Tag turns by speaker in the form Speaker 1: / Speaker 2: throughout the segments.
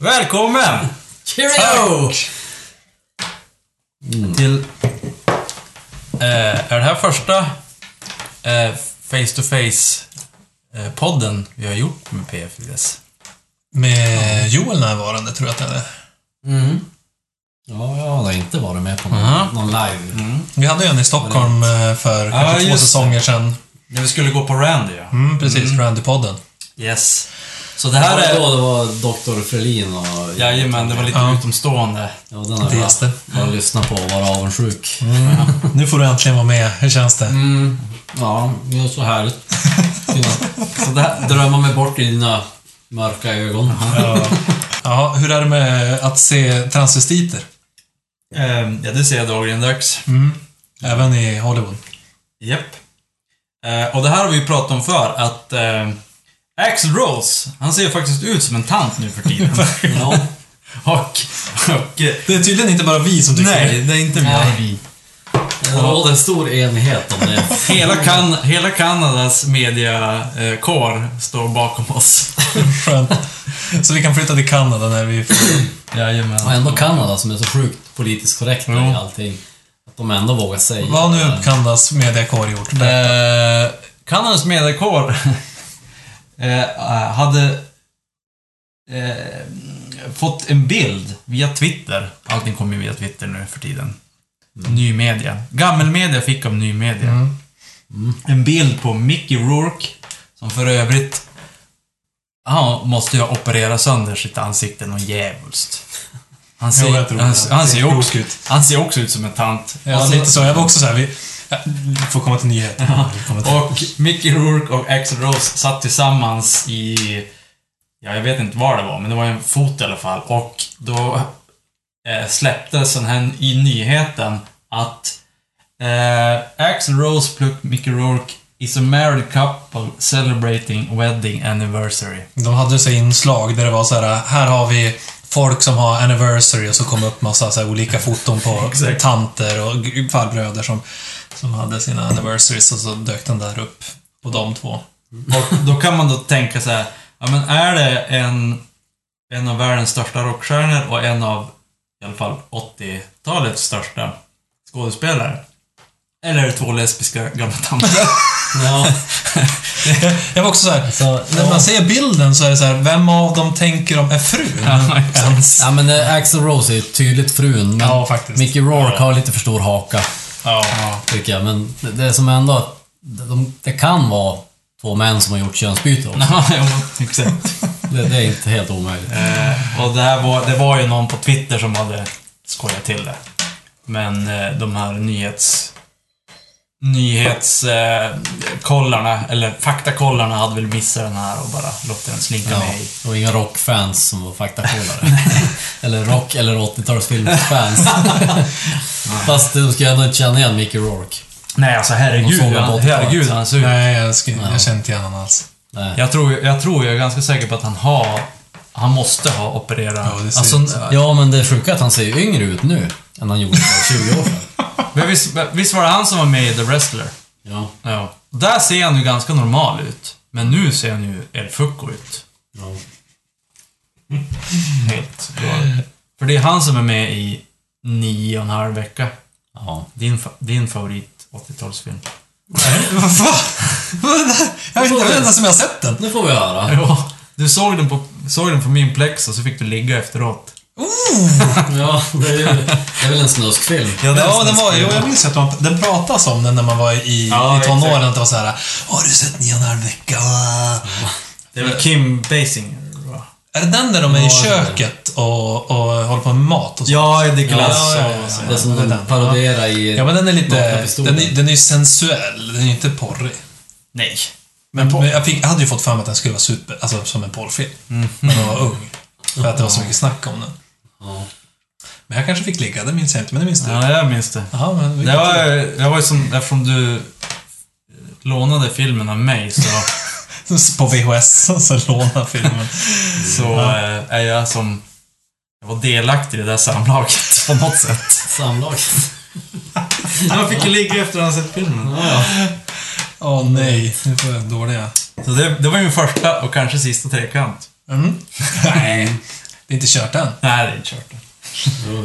Speaker 1: Välkommen!
Speaker 2: Cheerio!
Speaker 1: Till... Eh, är det här första eh, face to face eh, podden vi har gjort med PFUS?
Speaker 3: Med Joel närvarande tror jag att det är.
Speaker 2: Ja, jag har inte varit med på någon,
Speaker 1: Aha.
Speaker 2: någon live.
Speaker 3: Vi hade ju en i Stockholm eh, för kanske två
Speaker 1: just det.
Speaker 3: säsonger sedan.
Speaker 1: När vi skulle gå på Randy, ja.
Speaker 3: Mm, precis. Randy-podden.
Speaker 1: Yes. Så det här
Speaker 2: Här
Speaker 1: är...
Speaker 2: då, det var Dr. Frelin och...
Speaker 1: Jajamän, det var lite
Speaker 3: Ja.
Speaker 1: utomstående.
Speaker 2: Ja, den har jag bara lyssnat på och vara avundsjuk.
Speaker 3: Nu får du äntligen vara med. Hur känns det?
Speaker 2: Mm, ja, det är så härligt. Så det här drömmer mig bort i dina mörka ögon.
Speaker 3: Ja. ja, hur är det med att se transvestiter?
Speaker 1: Eh, ja, det ser jag dagligen-dags.
Speaker 3: Mm. Även i Hollywood.
Speaker 1: Japp. Eh, och det här har vi ju pratat om för att eh, Axl Rose, han ser ju faktiskt ut som en tant nu för tiden.
Speaker 2: Ja.
Speaker 1: och, och... eh,
Speaker 3: Det är tydligen inte bara vi som tycker
Speaker 1: Nej, det är inte bara
Speaker 2: Nej.
Speaker 1: vi.
Speaker 2: Det råder stor enighet om det.
Speaker 1: Hela, kan, hela Kanadas mediakår står bakom oss.
Speaker 3: Skönt. Så vi kan flytta till Kanada när vi får...
Speaker 1: Jajamän.
Speaker 2: Och ändå Kanada som är så sjukt politiskt korrekta
Speaker 1: Jo.
Speaker 2: i allting. Att de ändå vågar säga...
Speaker 3: Vad har nu Kanadas mediakår gjort?
Speaker 1: Eh, Kanadas mediakår eh, hade eh, fått en bild via Twitter. Allting kommer ju via Twitter nu för tiden. Ny media. Gammelmedia fick av ny media.
Speaker 3: Mm.
Speaker 1: En bild på Mickey Rourke, som för övrigt han måste ju ha opererat sönder sitt ansikte något djävulskt. Han ser,
Speaker 3: Jo,
Speaker 1: han, han, ser också, han ser också ut som en tant.
Speaker 3: Ja,
Speaker 1: Och så-
Speaker 3: lite så. Jag var också så här, vi... Ja, får komma till kommer till-
Speaker 1: Och Mickey Rourke och Axl Rose satt tillsammans i... Ja, jag vet inte var det var, men det var en fot i alla fall. Och då eh, släpptes den här i nyheten att eh, Axl Rose plus Mickey Rourke is a married couple celebrating wedding anniversary.
Speaker 3: De hade så inslag där det var så här, här har vi folk som har anniversary och så kom upp massa så olika foton på tanter och farbröder som, som hade sina anniversaries och så dök den där upp på de två.
Speaker 1: Och då kan man då tänka så här, ja men är det en, en av världens största rockstjärnor och en av, i alla fall 80-talets största skådespelare? Eller två lesbiska gamla tanter?
Speaker 2: Ja.
Speaker 3: Jag var också så här,
Speaker 2: Så,
Speaker 3: när
Speaker 2: ja.
Speaker 3: man ser bilden så är det så här, vem av dem tänker de är frun?
Speaker 1: Ja?
Speaker 2: Ja men eh, Axl Rose är tydligt frun, men
Speaker 3: Ja, faktiskt.
Speaker 2: Mickey Rourke har lite för stor haka,
Speaker 3: Ja.
Speaker 2: tycker jag. Men det, det är som ändå... De, det kan vara två män som har gjort könsbyte också.
Speaker 1: Ja, exakt.
Speaker 2: Det, det är inte helt omöjligt.
Speaker 1: Eh, och det, här var, det var ju någon på Twitter som hade skojat till det. Men eh, de här nyhets... Nyhetskollarna, eller faktakollarna, hade väl missat den här och bara låtit den slinka
Speaker 2: Ja,
Speaker 1: med
Speaker 2: det var inga rockfans som var faktakollare. eller rock eller 80-talsfilmsfans. Fast de skulle ändå inte känna igen Mickey Rourke.
Speaker 1: Nej, alltså herregud. Han, herregud, han ser ut.
Speaker 3: Nej, jag, ska,
Speaker 2: Ja.
Speaker 3: jag känner inte igen honom alls.
Speaker 2: Nej.
Speaker 1: Jag tror, jag tror, jag är ganska säker på att han har... Han måste ha opererat.
Speaker 3: Ja,
Speaker 1: alltså.
Speaker 2: Ja, men det är sjuka att han ser ju yngre ut nu än han gjorde för 20 år sedan.
Speaker 1: men visst, visst var det han som var med i The Wrestler?
Speaker 2: Ja.
Speaker 1: Ja. Där ser han ju ganska normal ut. Men nu ser han ju El Fucco ut.
Speaker 2: ja.
Speaker 1: Helt galet. För det är han som är med i nio och en halv vecka.
Speaker 2: ja.
Speaker 1: Din, din favorit 80-talsfilm.
Speaker 3: Vad fan? Jag vet inte, jag vet inte ens om jag har sett den.
Speaker 2: Nu får vi höra.
Speaker 1: Ja, du såg den på, såg den på min plex och så fick du ligga efteråt.
Speaker 2: Ja, det är, ju, det är väl en snuskfilm.
Speaker 3: Ja, den var, jo, jag minns att man, den pratas om den när man var i,
Speaker 1: Ja,
Speaker 3: i tonåren. Att det var så här, har du sett Nio och en halv vecka?
Speaker 1: Det är väl Kim Basinger, va?
Speaker 3: Är det den där de är i
Speaker 2: Ja, det det.
Speaker 3: köket och, och håller på med mat och så?
Speaker 1: Ja, det är glass
Speaker 3: Ja, ja, ja, ja.
Speaker 2: Det är som
Speaker 3: det
Speaker 2: de
Speaker 3: den.
Speaker 2: parodierar i...
Speaker 3: Ja, men den är lite... Den är, den är ju sensuell. Den är ju inte porrig.
Speaker 1: Nej.
Speaker 3: Men, men jag, fick, jag hade ju fått mig att den skulle vara super, alltså som en porrfilm. När man var ung. För att det var så mycket snack om den.
Speaker 2: Ja.
Speaker 3: Men jag kanske fick ligga, det minns jag inte, men det minns du.
Speaker 1: Ja, jag minns det.
Speaker 3: Jaha, men
Speaker 1: Det var, jag var ju som, eftersom du lånade filmen av mig så,
Speaker 3: På VHS, så lånade filmen.
Speaker 1: så eh, är jag som... Jag var delaktig i det där samlaget på något sätt.
Speaker 2: Samlag.
Speaker 1: Man fick ju ligga efter att ha sett filmen.
Speaker 2: Ja,
Speaker 3: Åh nej, nu får jag dåliga.
Speaker 1: Så det, det var min första och kanske sista trekant.
Speaker 3: Mm. Nej, det är inte kört än.
Speaker 1: Nej, det är inte kört.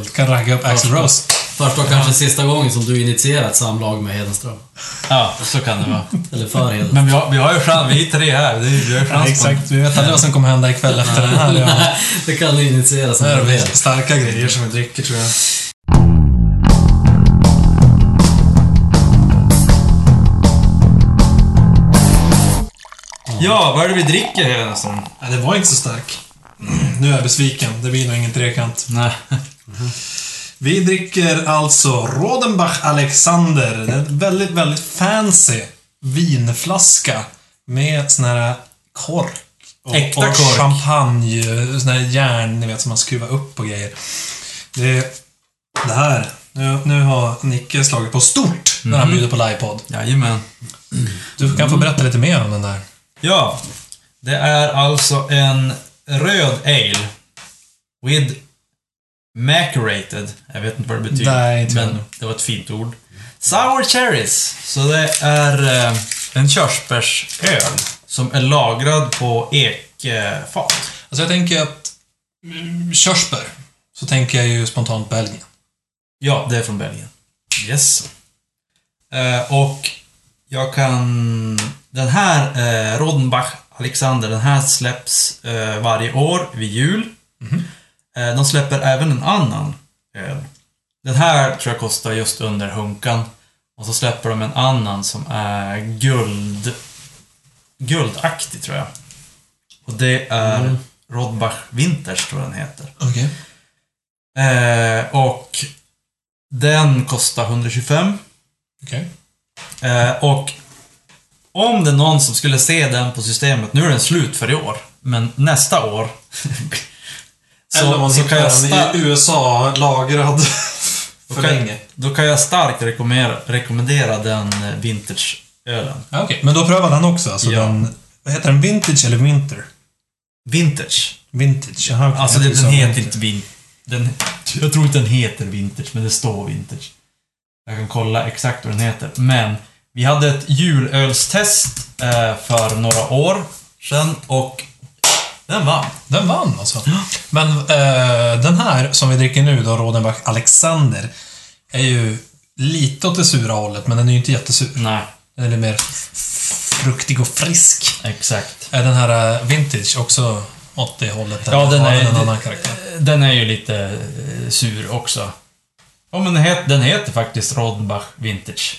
Speaker 3: Du kan ragga upp Axl Rose.
Speaker 2: Första och kanske sista gången som du initierar ett samlag med Hedenström.
Speaker 1: Ja, så kan det vara.
Speaker 2: Eller för Hedenström.
Speaker 1: Men vi har, vi har ju chans, vi är tre här. Det är, vi har ju
Speaker 3: Ja,
Speaker 1: chans på
Speaker 3: exakt, vi vet aldrig vad som kommer hända ikväll efter den här. Ja.
Speaker 2: Nej, det kan du initiera som du vill.
Speaker 3: starka grejer som vi dricker tror jag.
Speaker 1: Ja, vad är det vi dricker här nästan?
Speaker 3: Ja, det var inte så stark. Nu är jag besviken. Det blir nog ingen trekant.
Speaker 1: Nej.
Speaker 3: Vi dricker alltså Rodenbach Alexander. Det är en väldigt, väldigt fancy vinflaska med sån här kork. Och,
Speaker 1: Äkta
Speaker 3: och
Speaker 1: kork.
Speaker 3: champagne, sån här järn, ni vet, som man skruvar upp på grejer. Det, det här. Nu, nu har Nicke slagit på stort när han bjuder på livepodd.
Speaker 1: Jajamän.
Speaker 3: Du kan få berätta lite mer om den där.
Speaker 1: Ja, det är alltså en röd ale. With macerated. Jag vet inte vad det betyder.
Speaker 3: Nej, inte jag
Speaker 1: men
Speaker 3: nog.
Speaker 1: det var ett fint ord. Sour cherries. Så det är eh, en körsbärsöl som är lagrad på ekfat.
Speaker 3: Alltså jag tänker att mm, körsbär, så tänker jag ju spontant Belgien.
Speaker 1: Ja, det är från Belgien. Yes. Eh, och jag kan... Den här eh, Rodenbach Alexander, den här släpps eh, varje år vid jul. Eh, de släpper även en annan öl. Den här tror jag kostar just under hunkan. Och så släpper de en annan som är guld... Guldaktig tror jag. Och det är Rodbach Winters tror jag den heter.
Speaker 3: Okej.
Speaker 1: Eh, och den kostar 125.
Speaker 3: Okej.
Speaker 1: Eh, och om det är någon som skulle se den på systemet, nu är den slut för i år, men nästa år
Speaker 3: Eller om man
Speaker 1: så kan jag
Speaker 3: den i USA lagrad för
Speaker 1: kan,
Speaker 3: länge.
Speaker 1: Då kan jag starkt rekommendera, rekommendera den eh, vintage-ölen.
Speaker 3: Ja, Okej, men då prövar den också. Alltså
Speaker 1: Ja.
Speaker 3: den... Vad heter den? Vintage eller Winter?
Speaker 1: Vintage.
Speaker 3: Vintage, jaha. okej.
Speaker 1: Alltså det, den
Speaker 3: så.
Speaker 1: heter inte vin... Den, jag tror inte den heter vintage, men det står vintage. Jag kan kolla exakt vad den heter. Men vi hade ett julölstest eh, för några år sedan och den vann.
Speaker 3: Den vann alltså. Men eh, den här som vi dricker nu då, Rodenbach Alexander, är ju lite åt det sura hållet, men den är ju inte jättesur.
Speaker 1: Nej,
Speaker 3: Den är lite mer fruktig och frisk.
Speaker 1: exakt.
Speaker 3: Är den här eh, Vintage också åt det hållet?
Speaker 1: Ja, den är-
Speaker 3: en annan karaktär.
Speaker 1: Den är ju lite eh, sur också. Ja, men den heter, den heter faktiskt Rodenbach Vintage.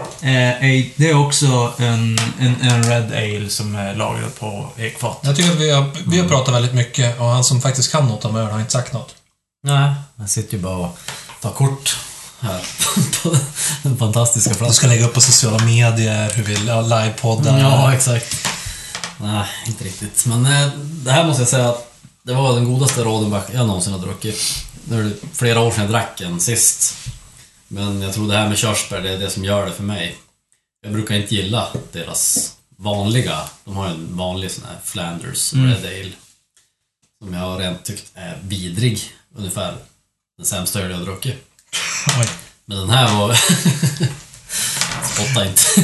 Speaker 1: Eh, det är också en, en, en Red Ale som är lagrad på ekfat.
Speaker 3: Jag tycker att vi har, vi har pratat väldigt mycket och han som faktiskt kan något om öl har inte sagt något.
Speaker 2: Nej, jag sitter ju bara och tar kort här på den fantastiska
Speaker 3: Du ska
Speaker 2: flaskan.
Speaker 3: lägga upp på sociala medier, hur vi ja, livepoddar.
Speaker 2: Ja, exakt. Nej, inte riktigt. Men eh, det här måste jag säga att det var den godaste Rodenbach jag någonsin har druckit. Nu är det flera år sedan jag drack en sist. Men jag tror det här med körsbär, det är det som gör det för mig. Jag brukar inte gilla deras vanliga, de har ju en vanlig sån här Flanders Red Ale. Som jag har rent tyckt är vidrig. Ungefär den sämsta öl jag druckit.
Speaker 3: Oj.
Speaker 2: Men den här var... Spotta inte.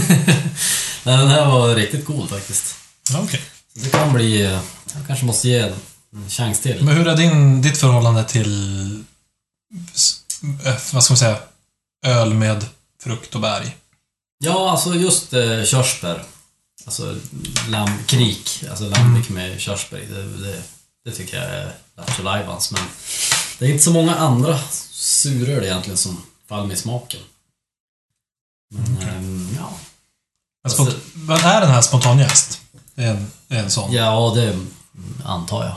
Speaker 2: Nej, den här var riktigt god faktiskt.
Speaker 3: Okej.
Speaker 2: Det kan bli... Jag kanske måste ge en en chans till.
Speaker 3: Men hur är din, ditt förhållande till, eh, vad ska man säga, öl med frukt och berg?
Speaker 2: Ja, alltså just eh, körsbär. Alltså lammkrik, alltså lammkrik med körsbär det, det, det tycker jag är lattjo lajbans, Men det är inte så många andra suröl egentligen som faller mig i smaken. Men, ehm, ja.
Speaker 3: Men spont- vad är den här spontanjäst? Det är en, det är en sån.
Speaker 2: Ja, det antar jag.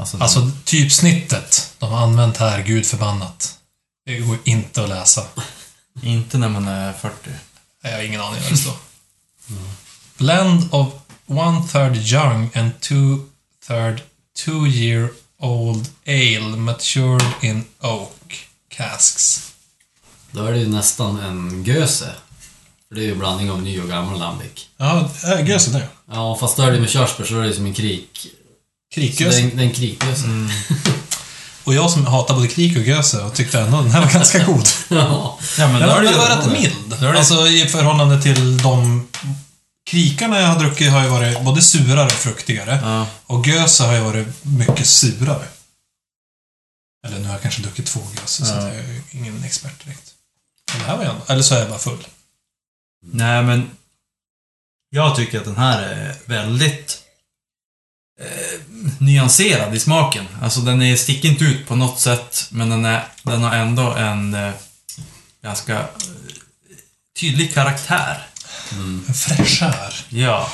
Speaker 2: Alltså,
Speaker 3: Alltså, typsnittet de har använt här, gud förbannat. Det går inte att läsa.
Speaker 1: Inte när man är 40.
Speaker 3: Jag har ingen aning vad det står. Blend of one third young and two third two year old ale matured in oak casks.
Speaker 2: Då är det ju nästan en Göse. För det är ju blandning av ny och gammal lambic.
Speaker 3: Ja, äh, gösen det.
Speaker 2: Ja, fast då är det med körsbär så är det som en krik. Så det är
Speaker 3: Krikgöse.
Speaker 2: en, det är en krikgöse.
Speaker 3: Och jag som hatar både krik och göse och tyckte ändå den här var ganska god.
Speaker 2: ja.
Speaker 1: Ja, men
Speaker 3: Den var,
Speaker 1: det
Speaker 3: den var rätt mild. Alltså i förhållande till de krikarna jag har druckit har ju varit både surare och fruktigare.
Speaker 1: Ja.
Speaker 3: Och göse har ju varit mycket surare. Eller nu har jag kanske druckit två göse, så
Speaker 1: Ja.
Speaker 3: att jag är ingen expert direkt. Men det här var ju ändå... Eller så är jag bara full.
Speaker 1: Nej, men... Jag tycker att den här är väldigt eh, nyanserad i smaken. Alltså den är, sticker inte ut på något sätt, men den, är, den har ändå en eh, ganska eh, tydlig karaktär.
Speaker 3: En fräschör.
Speaker 1: Ja.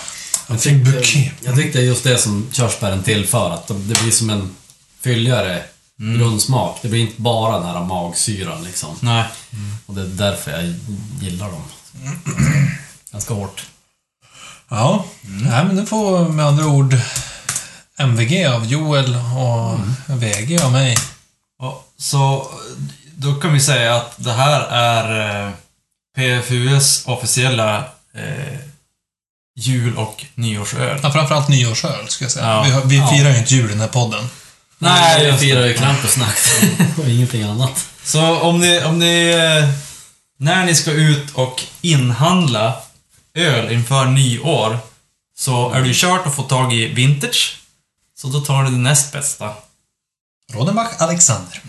Speaker 3: En fin bouquet.
Speaker 2: Jag tyckte just det som körsbären tillför, att de- det blir som en fylligare grundsmak. Det blir inte bara den här magsyran liksom.
Speaker 1: Nej.
Speaker 2: Och det är därför jag gillar dem. Ganska hårt.
Speaker 3: Ja, Nej, men du får med andra ord MVG av Joel och VG av mig.
Speaker 1: Och, så då kan vi säga att det här är eh, PFUs officiella eh, jul och nyårsöl.
Speaker 3: Ja, framförallt nyårsöl, ska jag säga.
Speaker 1: Ja.
Speaker 3: Vi, vi
Speaker 2: Ja.
Speaker 3: firar ju inte jul i den här podden.
Speaker 2: Nej,
Speaker 1: just
Speaker 2: firar
Speaker 1: det.
Speaker 2: ju Krampusnack och ingenting annat.
Speaker 1: Så om ni, om ni... eh, När ni ska ut och inhandla öl inför nyår så är det ju kört att få tag i vintage. Så då tar ni det näst bästa.
Speaker 3: Rodenbach Alexander.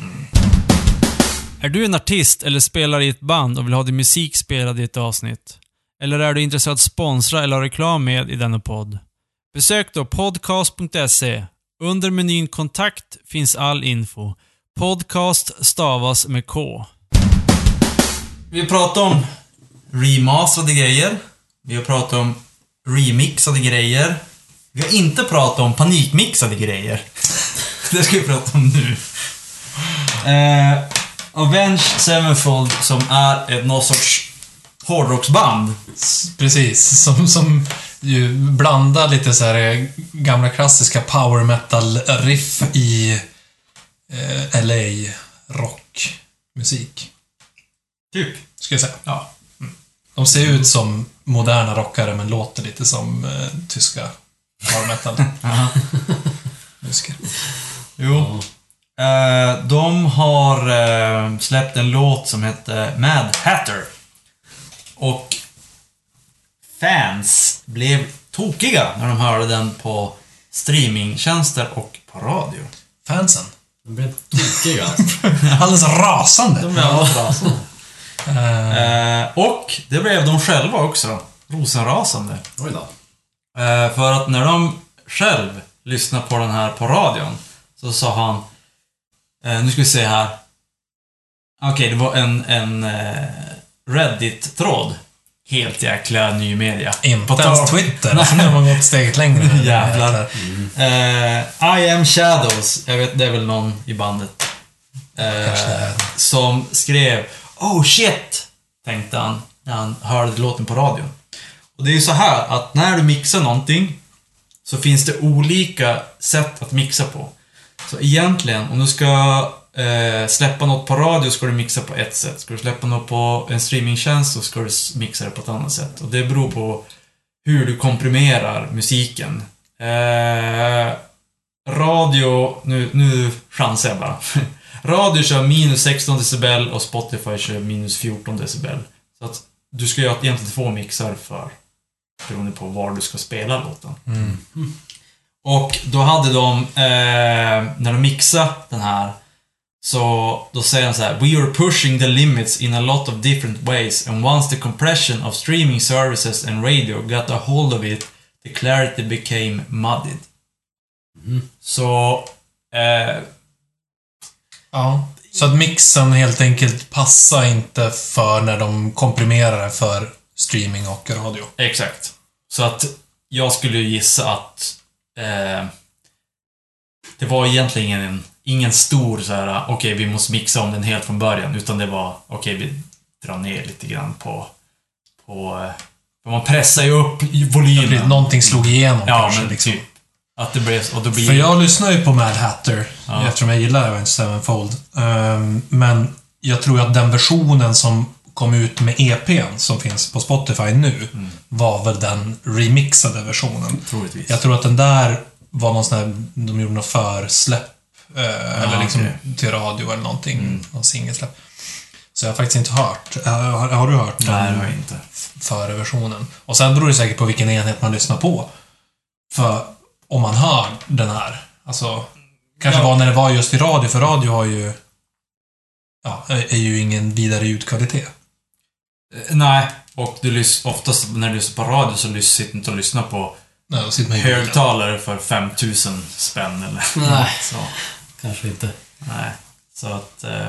Speaker 4: Är du en artist eller spelar i ett band och vill ha din musik spelad i ett avsnitt? Eller är du intresserad av att sponsra eller ha reklam med i denna podd? Besök då podcast.se. Under menyn kontakt finns all info. Podcast stavas med K.
Speaker 1: Vi har pratat om remasterade grejer. Vi har pratat om remixade grejer. Vi har inte pratat om panikmixade grejer. Det ska vi prata om nu. Eh, Avenged Sevenfold som är ett någon sorts hårdrocksband.
Speaker 3: Precis, som, som ju blandar lite så här eh, gamla klassiska power metal-riff i eh, LA rockmusik.
Speaker 1: Typ.
Speaker 3: Ska jag säga.
Speaker 1: Ja.
Speaker 3: De ser ut som moderna rockare men låter lite som eh, tyska power metal musiker.
Speaker 1: Jo. Eh, de har eh, släppt en låt som heter Mad Hatter. Och fans blev tokiga när de hörde den på streamingtjänster och på radio.
Speaker 3: Fansen.
Speaker 2: De blev tokiga.
Speaker 3: Alldeles rasande.
Speaker 1: De blev alldeles rasande.
Speaker 3: Eh,
Speaker 1: och det blev de själva också. Rosenrasande.
Speaker 2: Oj då.
Speaker 1: Eh, för att när de själv lyssnade på den här på radion så sa han eh, Nu ska vi se här. Okej, det var en, en eh, Reddit-tråd. Helt jäkla ny media.
Speaker 3: inte
Speaker 1: På
Speaker 3: ens Twitter. Alltså, nu har man gått steget längre.
Speaker 1: Jävlar. Eh, I am Shadows, jag vet, det är väl någon i bandet. Som skrev Oh shit! Tänkte han när han hörde låten på radion. Och det är ju så här att när du mixar någonting så finns det olika sätt att mixa på. Så egentligen, om du ska eh, släppa något på radio ska du mixa på ett sätt. Ska du släppa något på en streamingtjänst så ska du mixa det på ett annat sätt. Och det beror på hur du komprimerar musiken. Eh, radio, nu, nu chansar jag bara. radio kör minus 16 decibel och Spotify kör minus 14 decibel. Så att du ska göra egentligen två mixar för beroende på var du ska spela låten. Och då hade de, eh, när de mixade den här, så då säger de så här We are pushing the limits in a lot of different ways and once the compression of streaming services and radio got a hold of it, the clarity became muddied. Så, eh,
Speaker 3: Ja. Så att mixen helt enkelt passar inte för när de komprimerar det för streaming och radio.
Speaker 1: exakt. Så att jag skulle gissa att eh, det var egentligen en, ingen stor så här, okej vi måste mixa om den helt från början, utan det var, okej vi drar ner lite grann på, på, eh, För man pressar ju upp volymen.
Speaker 3: Någonting slog igenom
Speaker 1: Ja,
Speaker 3: kanske.
Speaker 1: men
Speaker 3: liksom.
Speaker 1: typ. Att det blir... Och då blir...
Speaker 3: För jag lyssnar ju på Mad Hatter,
Speaker 1: Ja.
Speaker 3: eftersom jag gillar Avenged Sevenfold. Ehm, men jag tror att den versionen som kom ut med EPn, som finns på Spotify nu,
Speaker 1: Mm.
Speaker 3: var väl den remixade versionen.
Speaker 1: Troligtvis.
Speaker 3: Jag tror att den där var någon sån här, de gjorde något försläpp. eh, eller liksom.
Speaker 1: Mm.
Speaker 3: till radio eller någonting. Någon singelsläpp. Så jag har faktiskt inte hört. Eh, Har, har du hört den?
Speaker 1: Nej, det har jag inte.
Speaker 3: före versionen. Och sen beror det säkert på vilken enhet man lyssnar på. För om man hör den här, alltså... Kanske
Speaker 1: Ja.
Speaker 3: var när det var just i radio, för radio har ju... Ja, är ju ingen vidare ljudkvalitet.
Speaker 1: Eh, Nej, och du lys- oftast när du lyssnar på radio så lys- sitter du inte och lyssnar på
Speaker 3: Nej, då sitter man
Speaker 1: högtalare för 5000 spänn eller
Speaker 2: Nej.
Speaker 1: så.
Speaker 2: Kanske inte.
Speaker 1: Nej. Så att... Eh,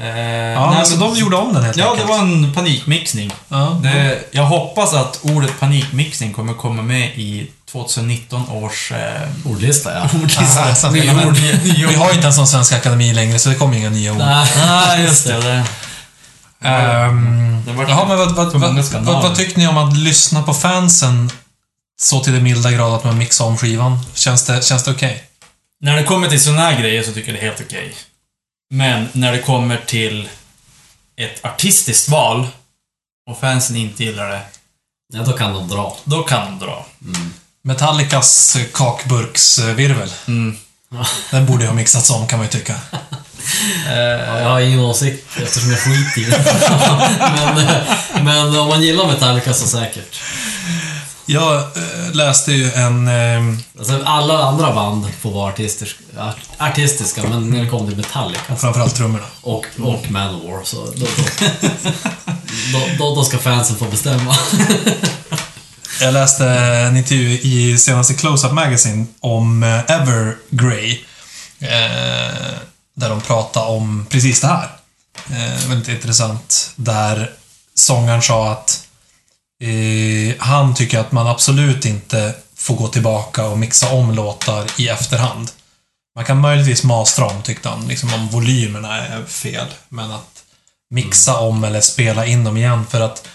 Speaker 1: eh,
Speaker 3: Ja,
Speaker 1: nej,
Speaker 3: så
Speaker 1: men-
Speaker 3: de gjorde om den helt
Speaker 1: Ja, det
Speaker 3: enkelt.
Speaker 1: var en panikmixning.
Speaker 3: Ja,
Speaker 1: Det, jag hoppas att ordet panikmixning kommer komma med i 2019 års eh,
Speaker 2: Ordlista, ja.
Speaker 3: Ordlista.
Speaker 1: Ord, nya
Speaker 3: Vi har ju inte en sån Svenska Akademi längre, så det kommer inga nya ord.
Speaker 1: Nej, just det. det.
Speaker 3: Jaha, men vad, tyckte ni om att lyssna på fansen så till det milda grad att man mixar om skivan? Känns det, känns det okej?
Speaker 1: När det kommer till såna här grejer så tycker jag det är helt okej. Men när det kommer till ett artistiskt val och fansen inte gillar det,
Speaker 2: Ja, då kan de dra.
Speaker 1: då kan de dra.
Speaker 3: Metallicas kakburksvirvel.
Speaker 1: Mm.
Speaker 3: Den borde ju ha mixats om kan man ju tycka.
Speaker 1: Eh,
Speaker 2: Ja, jag har ingen åsikt eftersom jag skiter i det. men, eh, men om man gillar Metallica så säkert.
Speaker 3: Jag eh, läste ju en... Eh,
Speaker 2: Alltså, alla andra band får vara artistisk, art, artistiska, men när det kommer till Metallica
Speaker 3: framförallt trummorna.
Speaker 2: och, och Manowar så då, då, då, då, ska fansen få bestämma.
Speaker 3: Jag läste en intervju i senaste Close-Up Magazine om eh, Evergrey. Där de pratade om precis det här. Eh, väldigt intressant. Där sångaren sa att eh, han tycker att man absolut inte får gå tillbaka och mixa om låtar i efterhand. Man kan möjligtvis mastra om, tyckte han, liksom om volymerna är fel. Men att mixa om eller spela in dem igen för att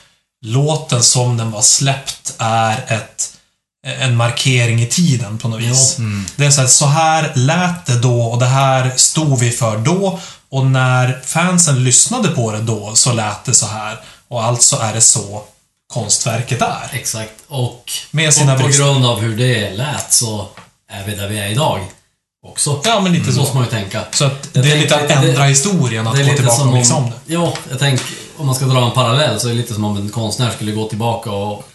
Speaker 3: låten som den var släppt är ett, en markering i tiden på något vis. Det är så här, så här lät det då och det här stod vi för då och när fansen lyssnade på det då så lät det så här och alltså är det så konstverket är.
Speaker 2: Exakt. Och,
Speaker 3: Med sina
Speaker 2: och på
Speaker 3: brister.
Speaker 2: grund av hur det lät så är vi där vi är idag. Också.
Speaker 3: Ja, men lite
Speaker 2: Så
Speaker 3: så.
Speaker 2: måste man ju tänka.
Speaker 3: Så att
Speaker 2: Jag
Speaker 3: det är
Speaker 2: tänker
Speaker 3: lite att
Speaker 2: att det-
Speaker 3: ändra historien, att gå tillbaka och mixa om... det.
Speaker 2: Ja, jag tänker om man ska dra en parallell så är det lite som om en konstnär skulle gå tillbaka och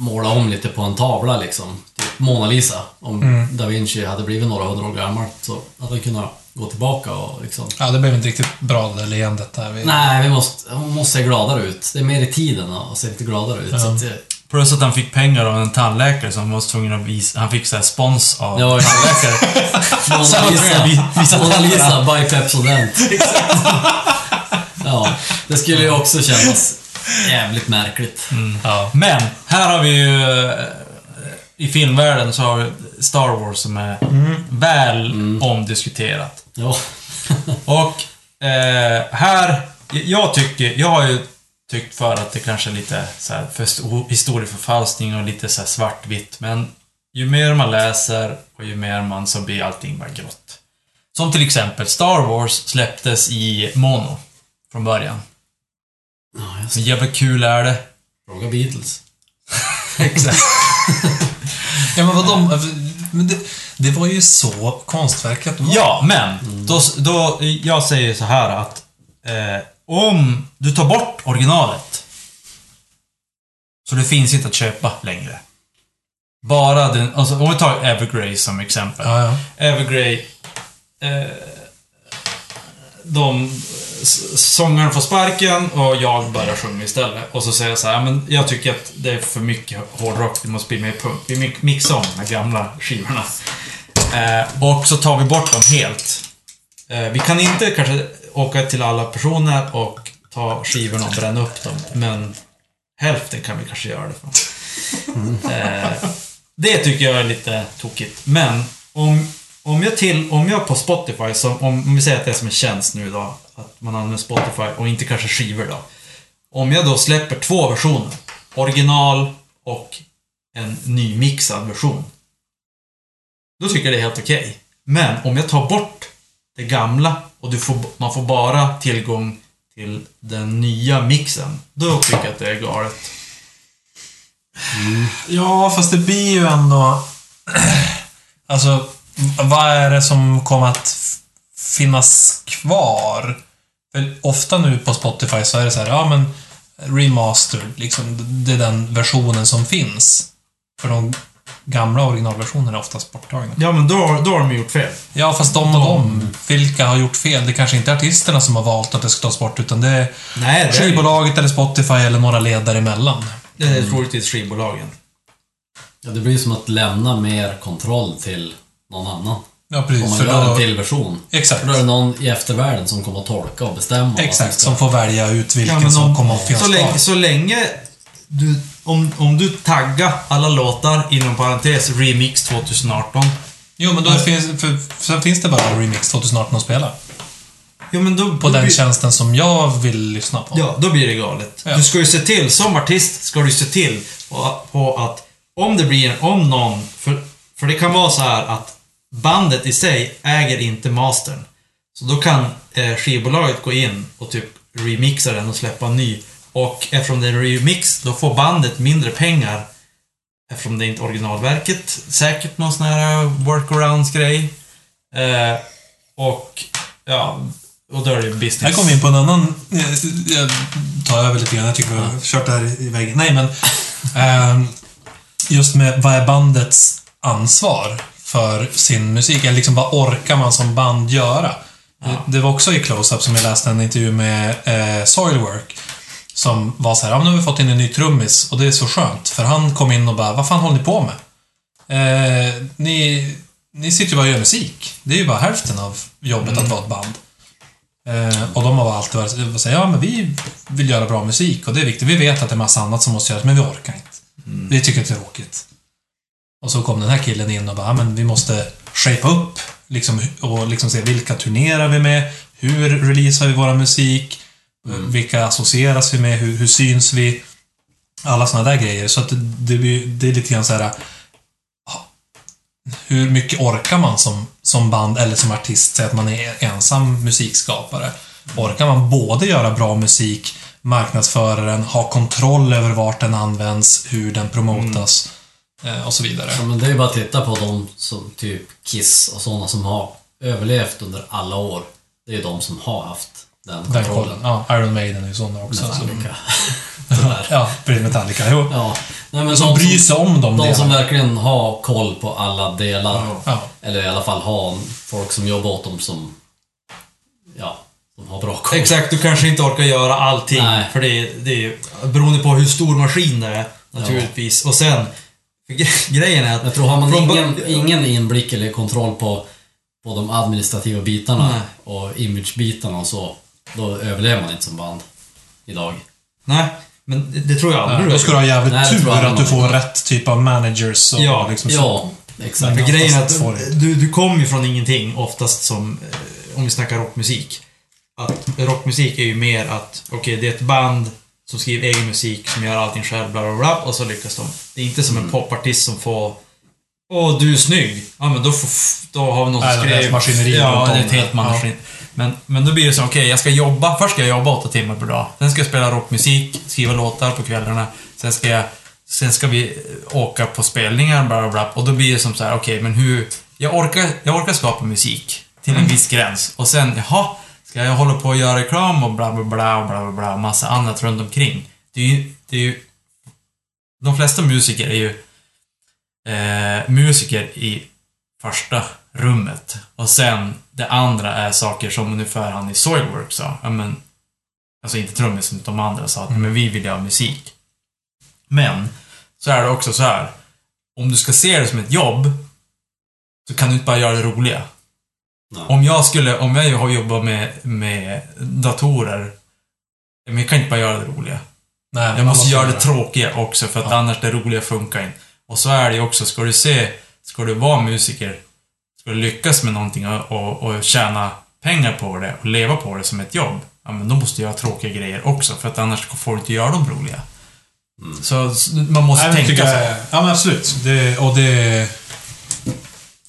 Speaker 2: måla om lite på en tavla liksom. Typ Mona Lisa. Om
Speaker 3: Mm.
Speaker 2: Da Vinci hade blivit några hundra år gammal så hade han kunnat gå tillbaka och liksom...
Speaker 3: Ja, det blev inte riktigt bra det där leendet där. Vi...
Speaker 2: Nej, vi måste, hon måste se gladare ut. Det är mer i tiden att se lite gladare ut. Så att, det-
Speaker 1: Plus att han fick pengar av en tandläkare som var tvungen att visa... Han fick så här spons av
Speaker 2: Ja,
Speaker 1: tandläkare.
Speaker 2: Mona Lisa, Mona. Lisa by Pepsodent. ja, det skulle ju också kännas jävligt märkligt.
Speaker 3: Ja.
Speaker 1: Men, här har vi ju... eh, I filmvärlden så har vi Star Wars som är väl omdiskuterat.
Speaker 2: Ja.
Speaker 1: Och eh, här, jag tycker, jag har ju tyckt för att det kanske är lite så här för sto- historieförfalskning och lite så här svartvitt, men ju mer man läser och ju mer man så blir allting bara grått. Som till exempel Star Wars släpptes i mono från början.
Speaker 2: Ja, just det.
Speaker 1: jävla kul är det.
Speaker 2: Fråga Beatles.
Speaker 1: Exakt.
Speaker 3: Ja, men vad de... Men det, det var ju så konstverket var.
Speaker 1: Ja, men då, då, jag säger så här att eh, om du tar bort originalet så det finns inte att köpa längre. Bara den, alltså om vi tar Evergrey som exempel.
Speaker 3: Ja, ja.
Speaker 1: Evergrey, eh, de, sångaren får sparken och jag börjar sjunga istället. Och så säger jag så här, men jag tycker att det är för mycket hårdrock, det måste bli mer punk. Vi mi- mixar om de här gamla skivorna. Eh, och så tar vi bort dem helt. Eh, vi kan inte kanske åka till alla personer och ta skivorna och bränna upp dem, men hälften kan vi kanske göra det för. Eh, det tycker jag är lite tokigt. Men om, om jag till, om jag på Spotify, som, om, om vi säger att det är som en tjänst nu då, att man använder Spotify och inte kanske skivor då. Om jag då släpper två versioner, original och en nymixad version. Då tycker jag det är helt okej. Men om jag tar bort det gamla och du får, man får bara tillgång till den nya mixen, då tycker jag att det är galet.
Speaker 3: Ja, fast det blir ju ändå... Alltså, vad är det som kommer att finnas kvar? För ofta nu på Spotify så är det så här, ja men remastered, liksom. Det är den versionen som finns. För de gamla originalversionerna är oftast borttagna.
Speaker 1: Ja, men då, då har de gjort fel.
Speaker 3: Ja, fast de och de, vilka har gjort fel? Det kanske inte är artisterna som har valt att det ska tas bort, utan det är
Speaker 1: Nej, det är,
Speaker 3: skivbolaget eller Spotify eller några ledare emellan.
Speaker 1: det är troligtvis skivbolagen.
Speaker 2: Ja, det blir som att lämna mer kontroll till någon annan.
Speaker 3: Ja,
Speaker 2: Om
Speaker 3: precis.
Speaker 2: man
Speaker 3: För
Speaker 2: gör en
Speaker 3: då,
Speaker 2: till version.
Speaker 3: exakt.
Speaker 2: För då är det någon i eftervärlden som kommer att tolka och bestämma.
Speaker 3: Exakt, som får välja ut vilken
Speaker 1: Ja, men
Speaker 3: som
Speaker 1: om-
Speaker 3: kommer att finnas
Speaker 1: Så länge, så länge du, om, om du taggar alla låtar inom parentes remix 2018.
Speaker 3: Jo, men då finns, för, sen finns det bara Remix 2018 att spela.
Speaker 1: Jo, men då,
Speaker 3: På
Speaker 1: då
Speaker 3: den
Speaker 1: blir,
Speaker 3: tjänsten som jag vill lyssna på.
Speaker 1: Ja, då blir det galet.
Speaker 3: Ja.
Speaker 1: Du ska ju se till, som artist ska du se till på, på att om det blir, om någon, för, för det kan vara så här att bandet i sig äger inte mastern. Så då kan eh, skivbolaget gå in och typ remixa den och släppa en ny. Och eftersom det är en remix, då får bandet mindre pengar. Eftersom det är inte originalverket. Säkert någon sån här eh, workarounds-grej. Eh, och, ja, och då är det business.
Speaker 3: Här kommer vi in på en annan... Eh, jag tar över lite grann. Jag tycker vi har kört det här i väggen. Nej, men... Eh, just med vad är bandets ansvar för sin musik? Eller liksom vad orkar man som band göra? Det, det var också i Close-Up som jag läste en intervju med eh, Soilwork. Som var så här, ja, nu har vi fått in en ny trummis och det är så skönt. För han kom in och bara, vad fan håller ni på med? Eh, ni, ni sitter ju bara och gör musik. Det är ju bara hälften av jobbet att vara ett band. Eh, och de har alltid varit så här, ja men vi vill göra bra musik och det är viktigt. Vi vet att det är massa annat som måste göras, men vi orkar inte. Vi tycker det är tråkigt. Och så kom den här killen in och bara, ja, men vi måste shapea upp liksom, och liksom se vilka turnerar vi med, hur releasar vi våra musik, vilka associeras vi med, hur, hur syns vi? Alla sådana där grejer. Så att det, det, det är lite grann så här. Hur mycket orkar man som, som band eller som artist? Säg att man är ensam musikskapare. Orkar man både göra bra musik, marknadsföra den, ha kontroll över vart den används, hur den promotas och så vidare.
Speaker 2: Ja, men det är ju bara att titta på de som typ Kiss och sådana som har överlevt under alla år. Det är ju de som har haft den
Speaker 3: Den
Speaker 2: kontrollen.
Speaker 3: kollen. Ja, Iron Maiden är ju sådana också. Så,
Speaker 2: Metallica. Tyvärr.
Speaker 3: ja, precis Metallica. Jo.
Speaker 2: Ja. Nej, men
Speaker 3: Som
Speaker 2: de
Speaker 3: bryr sig om dem
Speaker 2: De som verkligen har koll på alla delar.
Speaker 3: Ja.
Speaker 2: Eller i alla fall har folk som jobbar åt dem som... Ja, som har bra koll.
Speaker 1: Exakt, du kanske inte orkar göra allting.
Speaker 2: Nej.
Speaker 1: För det är, det är beroende på hur stor maskin det är, naturligtvis. Och sen, grejen är att...
Speaker 2: Jag tror har man ingen, ingen inblick eller kontroll på, på de administrativa bitarna
Speaker 1: Nej.
Speaker 2: och imagebitarna och så, då överlever man inte som band idag.
Speaker 1: Nej, men det, det tror jag aldrig
Speaker 3: Ja, då ska du ha jävligt
Speaker 2: Nej,
Speaker 3: tur att du får rätt typ av managers och
Speaker 1: Ja,
Speaker 3: liksom så.
Speaker 2: Ja, exakt.
Speaker 1: För grejen är att du, du kommer ju från ingenting, oftast som, eh, om vi snackar rockmusik. Att rockmusik är ju mer att, okej, det är ett band som skriver egen musik, som gör allting själv, bla bla bla, och så lyckas de. Det är inte som
Speaker 3: Mm.
Speaker 1: en popartist som får Åh, du är snygg. Ja, men då, får, då har vi någon som
Speaker 3: ett maskineri
Speaker 1: Ja, det är ett helt maskineri. Men, men då blir det så, okej, jag ska jobba. Först ska jag jobba åtta timmar per dag. Sen ska jag spela rockmusik, skriva låtar på kvällarna. Sen ska jag... Sen ska vi eh, åka på spelningar, bla bla bla. Och då blir det som så här, okej, men hur... Jag orkar, jag orkar skapa musik. Till
Speaker 3: Mm.
Speaker 1: en viss gräns. Och sen, jaha, ska jag hålla på och göra reklam och bla bla bla och bla bla bla och massa annat runt omkring. Det är ju... Det är ju de flesta musiker är ju eh, musiker i första rummet. Och sen det andra är saker som ungefär han i Soilwork sa. Ja, men, alltså inte trummisen, utan de andra sa att men vi vill göra musik. Men, så är det också så här. Om du ska se det som ett jobb, så kan du inte bara göra det roliga.
Speaker 2: Ja.
Speaker 1: Om jag skulle, om jag har jobbat med, med datorer, men jag kan inte bara göra det roliga.
Speaker 3: Nej,
Speaker 1: Jag måste göra det tråkiga också för att
Speaker 3: Ja.
Speaker 1: annars det roliga funkar inte. Och så är det ju också, ska du se, ska du vara musiker, ska du lyckas med någonting och, och, och tjäna pengar på det och leva på det som ett jobb, ja men de måste göra tråkiga grejer också för att annars får du inte göra dem roliga. Så s- man måste
Speaker 3: Nej,
Speaker 1: tänka så.
Speaker 3: ja, men absolut. Det, och det...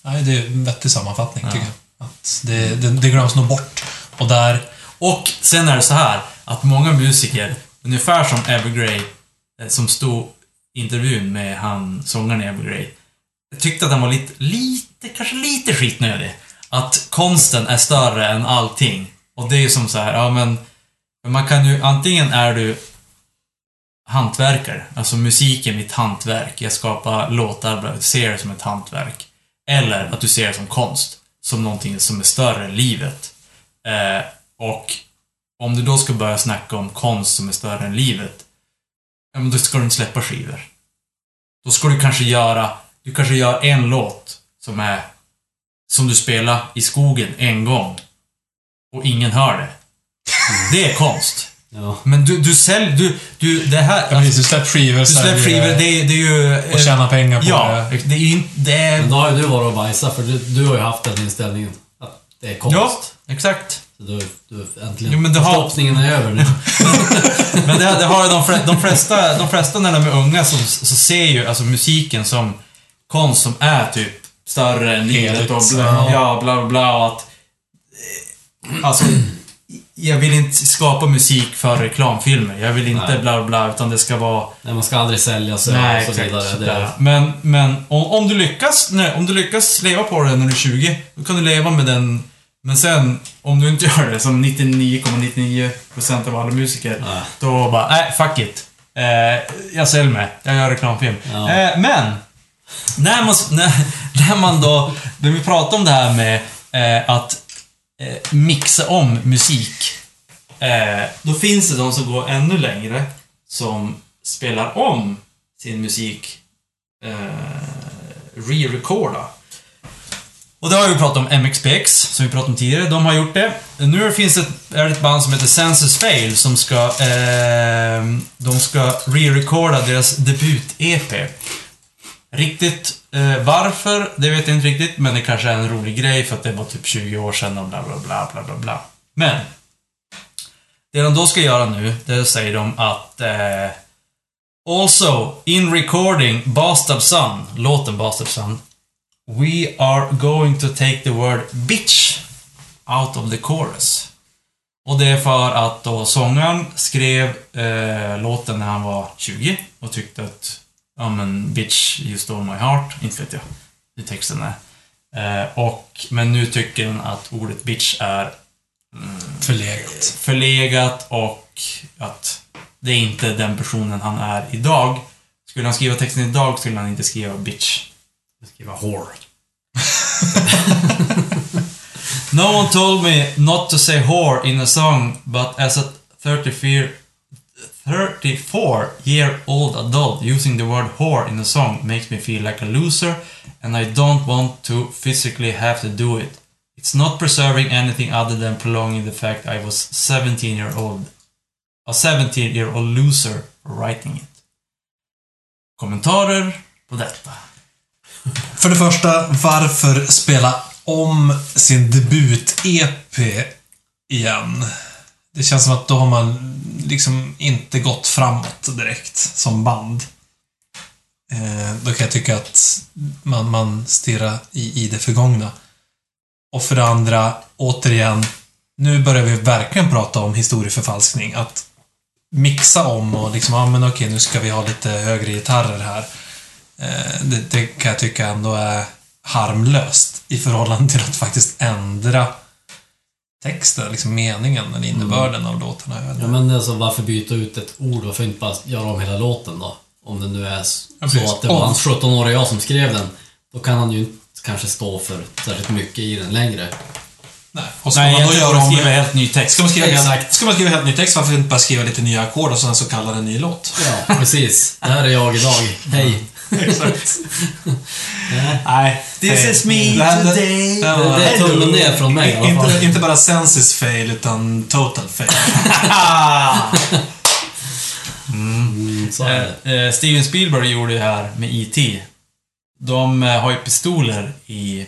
Speaker 3: Nej, det är en vettig sammanfattning, tycker jag. Att det, det, det glöms nog bort. Och där...
Speaker 1: Och sen är det så här att många musiker, ungefär som Evergrey, eh, som stod i intervjun med han, sångaren i Evergrey, tyckte att han var lite, lite, kanske lite skitnödig. Att konsten är större än allting. Och det är ju som så här, ja men, man kan ju, antingen är du hantverkare, alltså musik är mitt hantverk, jag skapar låtar, ser det som ett hantverk. Eller att du ser det som konst, som någonting som är större än livet. Eh, och om du då ska börja snacka om konst som är större än livet, ja, men då ska du inte släppa skivor. Då ska du kanske göra, du kanske gör en låt som är, som du spelar i skogen en gång. Och ingen hör det. Det är konst.
Speaker 2: Ja.
Speaker 1: Men du, du säljer, du, du, det här...
Speaker 3: Ja, precis, du släpper skivor.
Speaker 1: du släpper skivor, det, är- det är ju...
Speaker 3: Och tjäna pengar på
Speaker 1: Ja,
Speaker 3: det.
Speaker 1: det är ju inte... Det är,
Speaker 2: Men då har ju du varit och bajsat, för du, du har ju haft den inställningen att det är konst.
Speaker 1: ja, exakt.
Speaker 2: Så du, du äntligen...
Speaker 1: Jo, men du har-
Speaker 2: är över nu.
Speaker 1: Men det, det har ju de, de flesta, de flesta när de är unga så, så ser ju alltså musiken som konst som är typ större än livet och bla,
Speaker 3: ja.
Speaker 1: ja, bla, bla, bla och att... eh, Alltså, jag vill inte skapa musik för reklamfilmer. Jag vill inte
Speaker 2: Nej.
Speaker 1: bla, bla, utan det ska vara...
Speaker 2: Nej, man ska aldrig sälja sig
Speaker 1: Nej,
Speaker 2: och så vidare.
Speaker 1: Sådär. Men, men om, om, du lyckas, nej, om du lyckas leva på det när du är 20, då kan du leva med den. Men sen, om du inte gör det, som 99,99% av alla musiker,
Speaker 2: Nej.
Speaker 1: då bara, nej, fuck it. Eh, jag säljer mig. Jag gör reklamfilm.
Speaker 2: Ja.
Speaker 1: Eh, men, när man, när, när man då, när vi pratar om det här med eh, att eh, mixa om musik. Eh, då finns det de som går ännu längre, som spelar om sin musik, eh, re-recorda. Och det har vi pratat om MXPX, som vi pratade om tidigare. De har gjort det. Nu finns det ett, är det ett band som heter Census Fail som ska... Eh, de ska re-recorda deras debut-EP. Riktigt eh, varför, det vet jag inte riktigt, men det kanske är en rolig grej för att det var typ 20 år sedan och bla bla bla bla bla bla. Men, det de då ska göra nu, det säger de att eh, Also, in recording Bastard Son, låten Bastard Son, We are going to take the word bitch out of the chorus. Och det är för att då sångaren skrev eh, låten när han var 20 och tyckte att ja men bitch, you stole my heart. Inte vet jag hur texten är. Eh, och, men nu tycker han att ordet bitch är
Speaker 3: Förlegat.
Speaker 1: förlegat och att det är inte den personen han är idag. Skulle han skriva texten idag skulle han inte skriva bitch.
Speaker 2: skriva whore.
Speaker 1: No one told me not to say whore in a song, but as a 34, 34 year old adult, using the word whore in a song makes me feel like a loser, and I don't want to physically have to do it. It's not preserving anything other than prolonging the fact I was 17 year old, a 17 year old loser for writing it. Kommentarer på detta?
Speaker 3: För det första, varför spela om sin debut-EP igen? Det känns som att då har man liksom inte gått framåt direkt som band. Eh, då kan jag tycka att man, man stirrar i, i det förgångna. Och för det andra, återigen, nu börjar vi verkligen prata om historieförfalskning. Att mixa om och liksom, ja men okej, nu ska vi ha lite högre gitarrer här. Eh, det, det kan jag tycka ändå är harmlöst i förhållande till att faktiskt ändra texten, liksom meningen eller innebörden av låtarna.
Speaker 2: Ja, men alltså, varför byta ut ett ord? Varför inte bara göra om hela låten då? Om det nu är s-
Speaker 3: Ja,
Speaker 2: så att det var hans 17-åriga jag som skrev den. Då kan han ju inte kanske stå för särskilt mycket i den längre.
Speaker 3: Nej. Och ska
Speaker 1: Nej,
Speaker 3: man då göra om...
Speaker 1: skriva helt ny text.
Speaker 3: Ska man, skriva helt,
Speaker 2: Exakt.
Speaker 3: ska man skriva helt ny text, varför inte bara skriva lite nya ackord och sen så kalla det en ny låt?
Speaker 2: Ja, precis. Det här är jag idag. Hej.
Speaker 3: Exakt.
Speaker 1: Nej, this is me
Speaker 3: Det det-
Speaker 1: today.
Speaker 3: Ja,
Speaker 2: Det, det är tummen ner från mig i.
Speaker 3: Inte, inte bara sensis fail, utan total fail.
Speaker 2: Mm, det.
Speaker 1: Eh, Steven Spielberg gjorde det här med E.T. De eh, har ju pistoler i,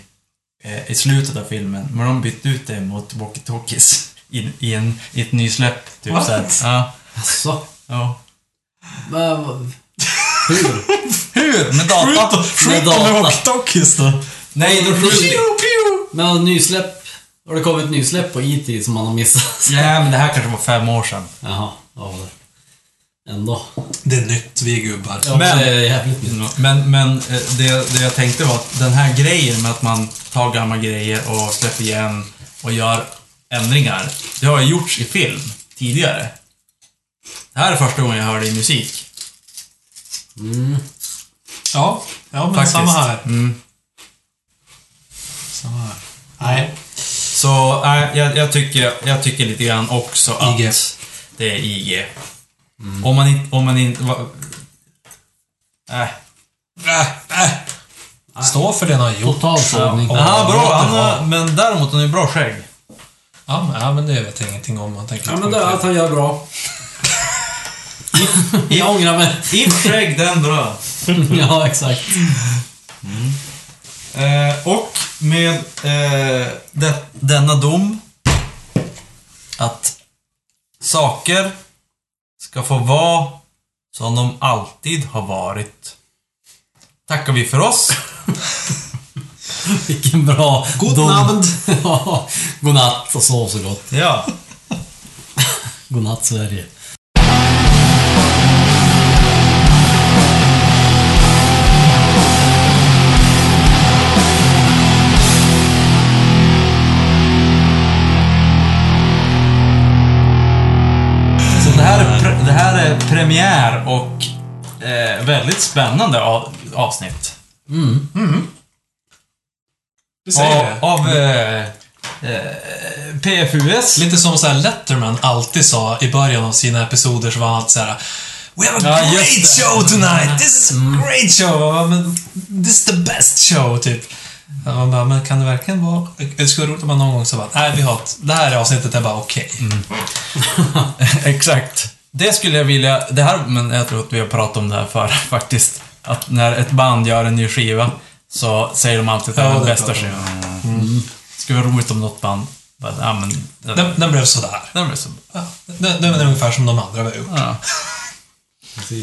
Speaker 1: i slutet av filmen, men de bytte ut det mot walkie-talkies. i, i, en, i ett nysläpp. Typ
Speaker 3: What?
Speaker 1: så här. Ja.
Speaker 2: Jaså?
Speaker 1: ja.
Speaker 2: Men, vad- hur?
Speaker 1: Hur? Med data?
Speaker 2: Med data.
Speaker 3: walkie-talkies då.
Speaker 1: Nej, då skjuter
Speaker 2: Men nysläpp? Har det kommit nysläpp på IT som man har missat?
Speaker 1: Ja, men det här kanske var fem år sedan.
Speaker 2: Jaha, ja det. Ändå.
Speaker 3: Det är nytt, vi är gubbar.
Speaker 2: Ja,
Speaker 1: Men-
Speaker 2: det är jävligt nytt.
Speaker 1: Men, men eh, det, det jag tänkte var att den här grejen med att man tar gamla grejer och släpper igen och gör ändringar. Det har ju gjorts i film tidigare. Det här är första gången jag hör det i musik.
Speaker 3: Ja, ja men
Speaker 1: Faktiskt.
Speaker 3: samma här.
Speaker 1: Mm.
Speaker 3: Samma här. Nej,
Speaker 1: Så äh, jag, jag, tycker, jag tycker lite grann också att
Speaker 3: IG.
Speaker 1: det är IG. Om man inte... Om man inte... Äh.
Speaker 3: äh, äh. Stå för det han har gjort.
Speaker 2: Total sågning.
Speaker 3: Ja,
Speaker 1: bra. Han har, men däremot, han har ju bra skägg.
Speaker 3: Ja, men, ja, men det vet jag ingenting om. Man tänker
Speaker 2: Ja men det är att han gör bra. Jag ångrar mig.
Speaker 1: If skägg, den bra.
Speaker 2: ja, exakt.
Speaker 1: Eh, och med eh, det, denna dom att saker ska få vara som de alltid har varit. Tackar vi för oss.
Speaker 2: Vilken bra
Speaker 3: God
Speaker 2: dom.
Speaker 3: natt.
Speaker 2: ja, godnatt och sov så gott.
Speaker 1: Ja.
Speaker 2: Godnatt Sverige.
Speaker 1: Premiär och eh, väldigt spännande av, avsnitt.
Speaker 3: Du säger det.
Speaker 1: Av, av eh, eh, PFUS.
Speaker 3: Lite som så här Letterman alltid sa i början av sina episoder så var han alltid så här We have a
Speaker 1: Ja,
Speaker 3: great show tonight! This is a great show! This is the best show, typ. Man bara, men kan det verkligen vara... Det skulle vara roligt om man någon gång sa bara, nej vi har ett, det här avsnittet är bara okej.
Speaker 1: Exakt. Det skulle jag vilja, det här, men jag tror att vi har pratat om det här förr faktiskt. Att när ett band gör en ny skiva så säger de alltid att det är den bästa skivan. Mm. Det skulle vara roligt om något band bara, ja men... Den,
Speaker 3: Den, den blev sådär.
Speaker 1: den blir så...
Speaker 3: Ja, den, den är ungefär som de andra vi har gjort.
Speaker 1: Ja.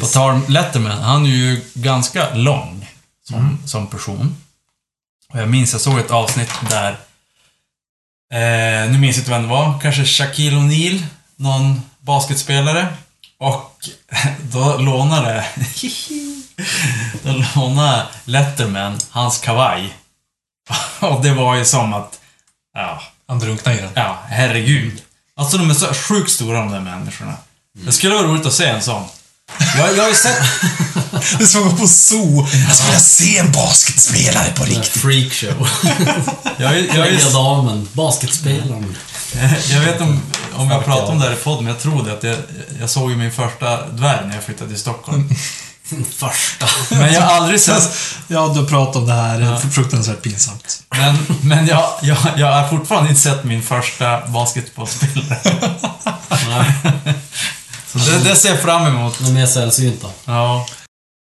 Speaker 1: På tal om Letterman, han är ju ganska lång som, som person. Och jag minns, jag såg ett avsnitt där... Eh, nu minns jag inte vem det var. Kanske Shaquille O'Neal, någon basketspelare. Och då lånade... då lånade Letterman hans kavaj. Och det var ju som att... Ja,
Speaker 3: Han drunknade i den.
Speaker 1: ja herregud. Alltså de är så sjukt stora de där människorna. Det skulle vara roligt att se en sån. Jag, jag har ju sett...
Speaker 3: Det är som att gå på zoo. Jag skulle vilja se en basketspelare på riktigt.
Speaker 2: Freakshow.
Speaker 1: Jag, har ju- jag, har ju-
Speaker 2: damen. Basketspelaren.
Speaker 1: jag vet om, om jag pratar om det här i podden, men jag tror det att jag, jag såg ju min första dvärg när jag flyttade till Stockholm.
Speaker 2: Första.
Speaker 1: Men jag har aldrig sett...
Speaker 3: Ja, du pratat om det här. Det är fruktansvärt pinsamt.
Speaker 1: Men, men jag, jag, jag har fortfarande inte sett min första basketbollspelare.
Speaker 2: Nej,
Speaker 1: Så det, det ser jag fram emot.
Speaker 2: de är sällsynta.
Speaker 1: Ja.